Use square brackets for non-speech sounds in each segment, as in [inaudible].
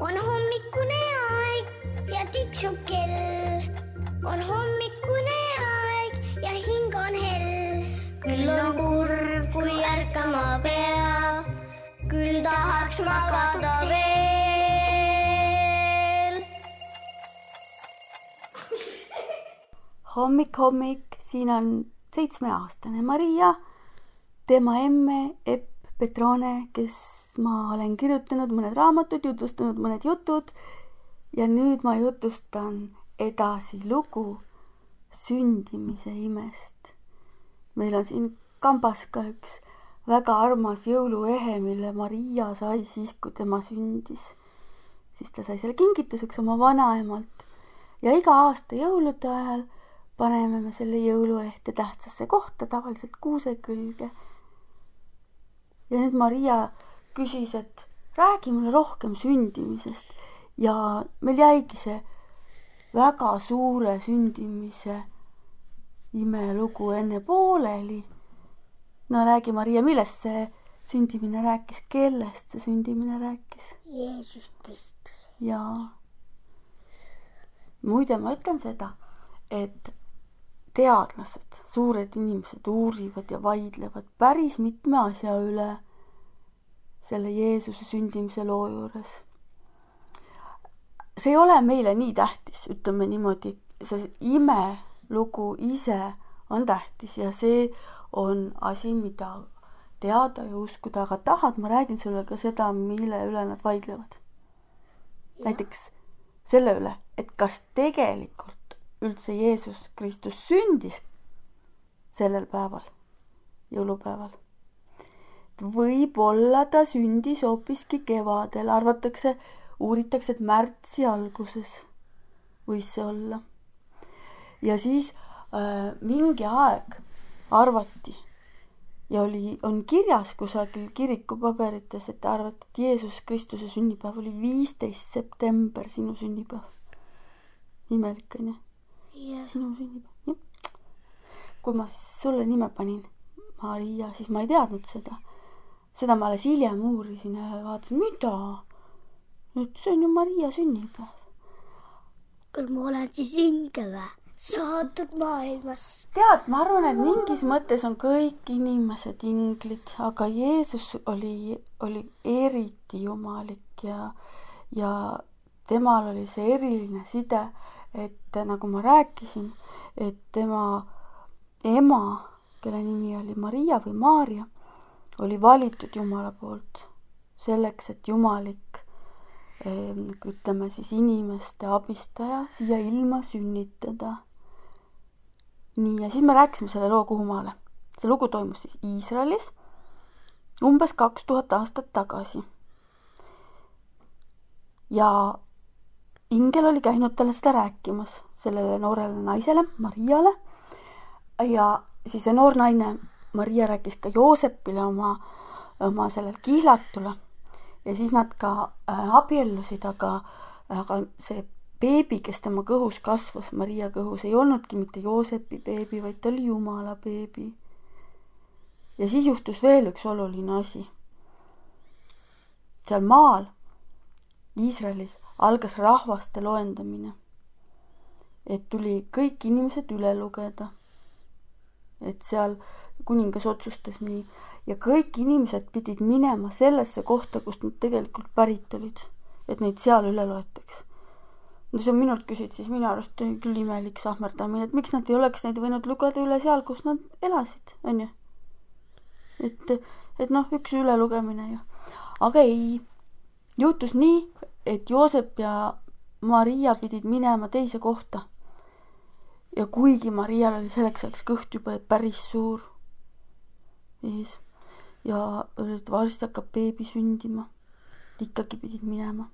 on hommikune aeg ja tiksub kell. on hommikune aeg ja hing on hell. küll on kurb, kui ärkama pea, küll tahaks magada veel. hommik, hommik, siin on seitsmeaastane Maria, tema emme Epp Petrone, kes ma olen kirjutanud mõned raamatud, jutustanud mõned jutud ja nüüd ma jutustan edasi lugu sündimise imest. meil on siin kambas ka üks väga armas jõuluehe, mille Maria sai siis, kui tema sündis. siis ta sai selle kingituseks oma vanaemalt ja iga aasta jõulude ajal paneme me selle jõuluehte tähtsasse kohta, tavaliselt kuuse külge ja nüüd Maria küsis, et räägi mulle rohkem sündimisest ja meil jäigi see väga suure sündimise imelugu enne pooleli. no räägi, Maria, millest see sündimine rääkis, kellest see sündimine rääkis? Jeesus Kristus. jaa. muide, ma ütlen seda, et teadlased, suured inimesed uurivad ja vaidlevad päris mitme asja üle selle Jeesuse sündimise loo juures. see ei ole meile nii tähtis, ütleme niimoodi, see imelugu ise on tähtis ja see on asi, mida teada ja uskuda, aga tahad, ma räägin sulle ka seda, mille üle nad vaidlevad. näiteks selle üle, et kas tegelikult üldse Jeesus Kristus sündis sellel päeval, jõulupäeval. võib-olla ta sündis hoopiski kevadel, arvatakse, uuritakse, et märtsi alguses võis see olla. ja siis äh, mingi aeg arvati ja oli, on kirjas kusagil kirikupaberites, et arvati, et Jeesus Kristuse sünnipäev oli viisteist september, sinu sünnipäev. imelik onju sinu sünnipäev, jah. kui ma siis sulle nime panin, Maria, siis ma ei teadnud seda. seda ma alles hiljem uurisin ja vaatasin, mida? et see on ju Maria sünnipäev. küll ma olen siis ingel või? saadud maailmast. tead, ma arvan, et mingis mõttes on kõik inimesed inglid, aga Jeesus oli, oli eriti jumalik ja, ja temal oli see eriline side et nagu ma rääkisin, et tema ema, kelle nimi oli Maria või Maarja, oli valitud Jumala poolt selleks, et jumalik ehm, ütleme siis inimeste abistaja siia ilma sünnitada. nii, ja siis me rääkisime selle loo kuhumaale. see lugu toimus siis Iisraelis umbes kaks tuhat aastat tagasi. ja ingel oli käinud talle seda rääkimas, sellele noorele naisele, Mariale. ja siis see noor naine, Maria rääkis ka Joosepile oma, oma sellele kihlatule. ja siis nad ka äh, abiellusid, aga, aga see beebi, kes tema kõhus kasvas, Maria kõhus, ei olnudki mitte Joosepi beebi, vaid ta oli Jumala beebi. ja siis juhtus veel üks oluline asi. seal maal Iisraelis algas rahvaste loendamine. et tuli kõik inimesed üle lugeda. et seal kuningas otsustas nii ja kõik inimesed pidid minema sellesse kohta, kust nad tegelikult pärit olid, et neid seal üle loetaks. no see on minult küsid, siis minu arust küll imelik sahmerdamine, et miks nad ei oleks neid võinud lugeda üle seal, kus nad elasid, onju. et, et noh, üks ülelugemine ju. aga ei, juhtus nii, et Joosep ja Maria pidid minema teise kohta. ja kuigi Marial oli selleks ajaks kõht juba päris suur ees ja et varsti hakkab beebi sündima, ikkagi pidid minema.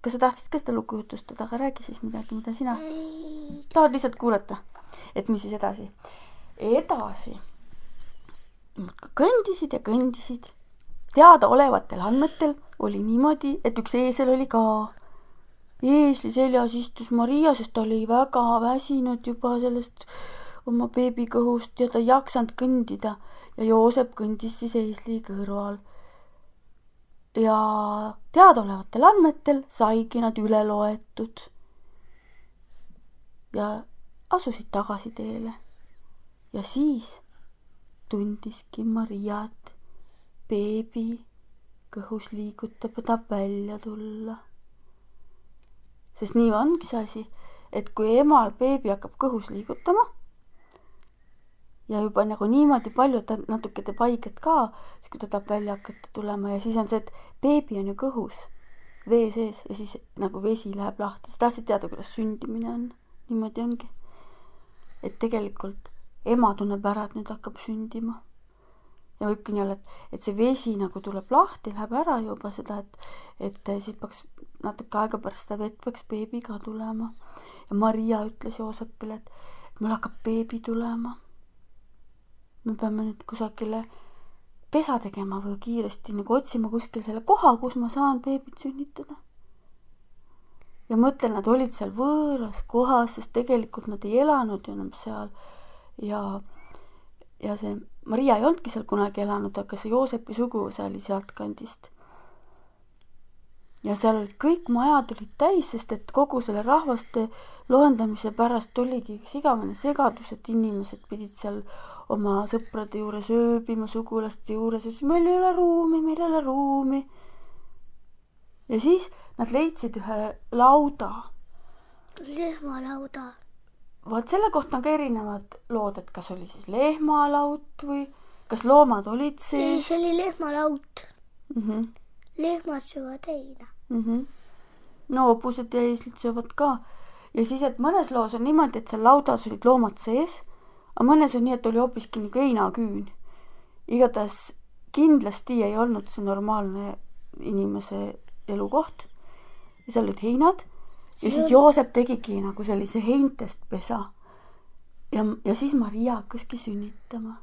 kas sa tahtsid ka seda lugu jutustada, aga räägi siis midagi, mida sina tahad lihtsalt kuulata, et mis siis edasi? edasi kõndisid ja kõndisid teadaolevatel andmetel oli niimoodi, et üks eesel oli ka. eesli seljas istus Maria, sest ta oli väga väsinud juba sellest oma beebi kõhust ja ta ei jaksanud kõndida ja Joosep kõndis siis eesli kõrval. ja teadaolevatel andmetel saigi nad üle loetud ja asusid tagasi teele. ja siis tundiski Maria, et beebi kõhus liigutab ja tahab välja tulla. sest nii ongi see asi, et kui emal beebi hakkab kõhus liigutama ja juba nagu niimoodi palju, et ta natuke teeb haiget ka, siis kui ta tahab välja hakata tulema ja siis on see, et beebi on ju kõhus, vee sees ja siis nagu vesi läheb lahti. sa tahtsid teada, kuidas sündimine on? niimoodi ongi. et tegelikult ema tunneb ära, et nüüd hakkab sündima. Ja võibki nii olla, et, et see vesi nagu tuleb lahti, läheb ära juba seda, et, et siis peaks natuke aega pärast seda vett peaks beebi ka tulema. ja Maria ütles Joosepile, et mul hakkab beebi tulema me peame nüüd kusagile pesa tegema või kiiresti nagu otsima kuskil selle koha, kus ma saan beebit sünnitada. ja mõtlen, nad olid seal võõras kohas, sest tegelikult nad ei elanud ju enam seal ja, ja see Maria ei olnudki seal kunagi elanud, aga see Joosepi suguvõsa oli sealtkandist. ja seal olid kõik majad olid täis, sest et kogu selle rahvaste loendamise pärast oligi üks igavene segadus, et inimesed pidid seal oma sõprade juures ööbima, sugulaste juures, ütles meil ei ole ruumi, meil ei ole ruumi. ja siis nad leidsid ühe lauda. lehmalauda. Vot selle kohta on ka erinevad lood, et kas oli siis lehmalaut või kas loomad olid ei, sees see oli lehmalaut. mm. -hmm. lehmad söövad heina. Mm -hmm. no hobused ja eeslid söövad ka ja siis, et mõnes loos on niimoodi, et seal laudas olid loomad sees aga mõnes on nii, et oli hoopiski nagu heinaküün. igatahes kindlasti ei olnud see normaalne inimese elukoht. seal olid heinad ja siis Joosep tegigi nagu sellise heintest pesa. ja, ja siis Maria hakkaski sünnitama.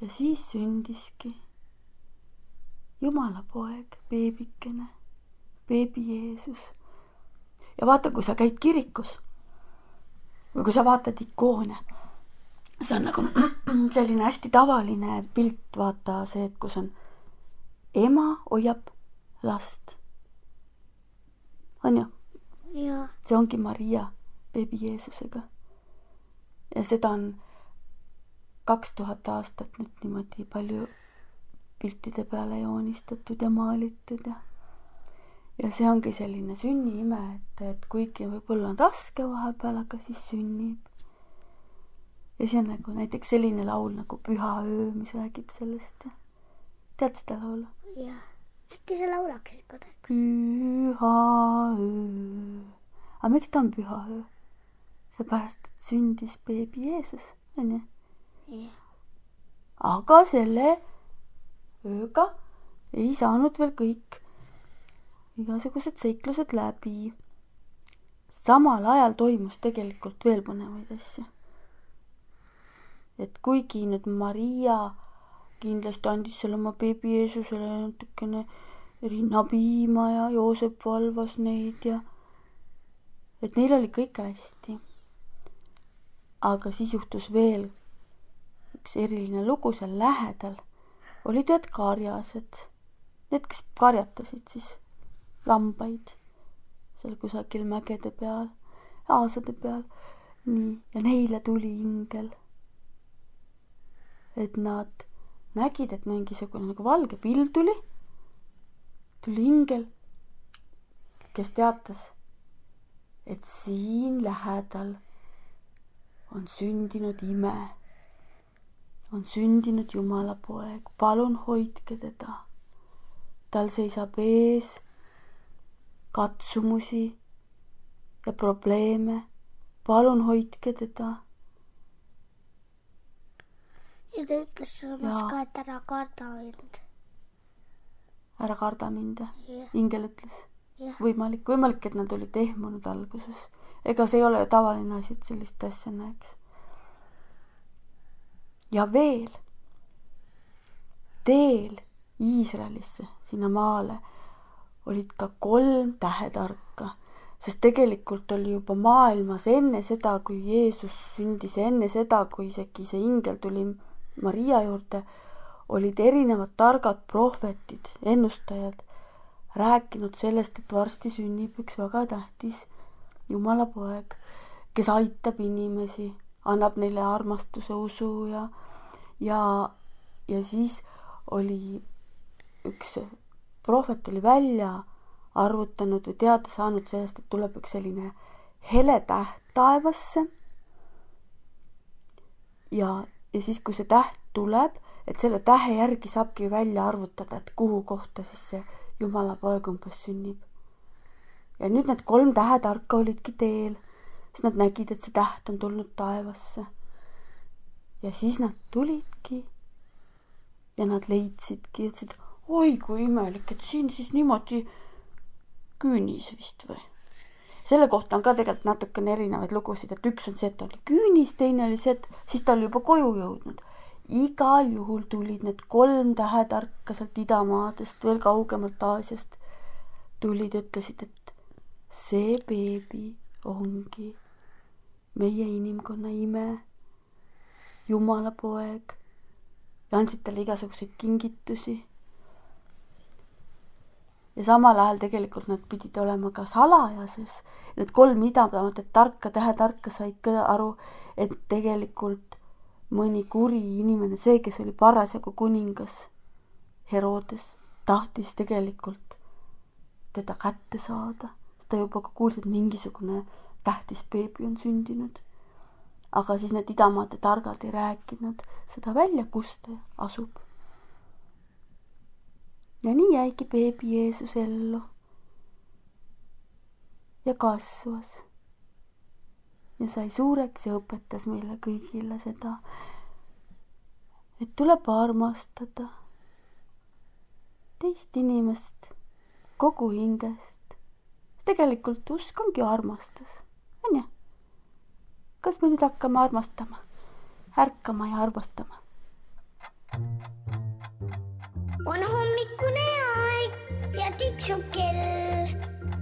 ja siis sündiski Jumala poeg, beebikene, beebi Jeesus. ja vaata, kui sa käid kirikus või kui sa vaatad ikoone, see on nagu [clears throat] selline hästi tavaline pilt, vaata see, et kus on ema hoiab last. On ju? jaa. see ongi Maria beebi Jeesusega. ja seda on kaks tuhat aastat nüüd niimoodi palju piltide peale joonistatud ja maalitud ja ja see ongi selline sünniime, et, et kuigi võib-olla on raske vahepeal, aga siis sünnib. ja see on nagu näiteks selline laul nagu Püha öö, mis räägib sellest. tead seda laulu? jah. Äkki sa laulaksid korraks? püha öö. aga miks ta on püha öö? seepärast, et sündis beebi Jeesus, onju. aga selle ööga ei saanud veel kõik igasugused seiklused läbi. samal ajal toimus tegelikult veel põnevaid asju. et kuigi nüüd Maria kindlasti andis seal oma beebi Jeesusele natukene rinnapiima ja Joosep valvas neid ja et neil oli kõik hästi. aga siis juhtus veel üks eriline lugu seal lähedal olid ühed karjased, need, kes karjatasid siis lambaid seal kusagil mägede peal, aasade peal. nii, ja neile tuli ingel. et nad nägid, et mingisugune nagu valge pilv tuli, tuli ingel, kes teatas, et siin lähedal on sündinud ime, on sündinud Jumala poeg, palun hoidke teda. tal seisab ees katsumusi ja probleeme. palun hoidke teda. Ja ta ütles samas ka, et ära karda mind. ära karda mind, jah, ingel ütles. võimalik, võimalik, et nad olid ehmunud alguses. ega see ei ole tavaline asi, et sellist asja näeks. ja veel, teel Iisraelisse, sinna maale olid ka kolm tähetarka, sest tegelikult oli juba maailmas enne seda, kui Jeesus sündis ja enne seda, kui isegi see ingel tuli Maria juurde, olid erinevad targad prohvetid, ennustajad rääkinud sellest, et varsti sünnib üks väga tähtis Jumala poeg, kes aitab inimesi, annab neile armastuse, usu ja, ja, ja siis oli üks prohvet oli välja arvutanud või teada saanud sellest, et tuleb üks selline hele täht taevasse. ja, ja siis, kui see täht tuleb, et selle tähe järgi saabki välja arvutada, et kuhu kohta siis see Jumala poeg umbes sünnib. ja nüüd need kolm tähetarka olidki teel, siis nad nägid, et see täht on tulnud taevasse. ja siis nad tulidki ja nad leidsidki, ütlesid, oi kui imelik, et siin siis niimoodi küünis vist või? Selle kohta on ka tegelikult natukene erinevaid lugusid, et üks on see, et ta oli küünis, teine oli see, et siis ta oli juba koju jõudnud. igal juhul tulid need kolm tähetarka sealt idamaadest, veel kaugemalt Aasiast, tulid, ütlesid, et see beebi ongi meie inimkonna ime, Jumala poeg ja andsid talle igasuguseid kingitusi ja samal ajal tegelikult nad pidid olema ka salajases. Need kolm idamaad, et tarka, tähetarka said ka aru, et tegelikult mõni kuri inimene, see, kes oli parasjagu kuningas, Herodes, tahtis tegelikult teda kätte saada, ta juba ka kuulis, et mingisugune tähtis beebi on sündinud. aga siis need idamaade targad ei rääkinud seda välja, kus ta asub. Ja nii jäigi beebi Jeesus ellu ja kasvas ja sai suureks ja õpetas meile kõigile seda, et tuleb armastada teist inimest kogu hingest. tegelikult usk ongi armastus, onju. kas me nüüd hakkame armastama, ärkama ja armastama? on hommikune aeg ja tiksub kell.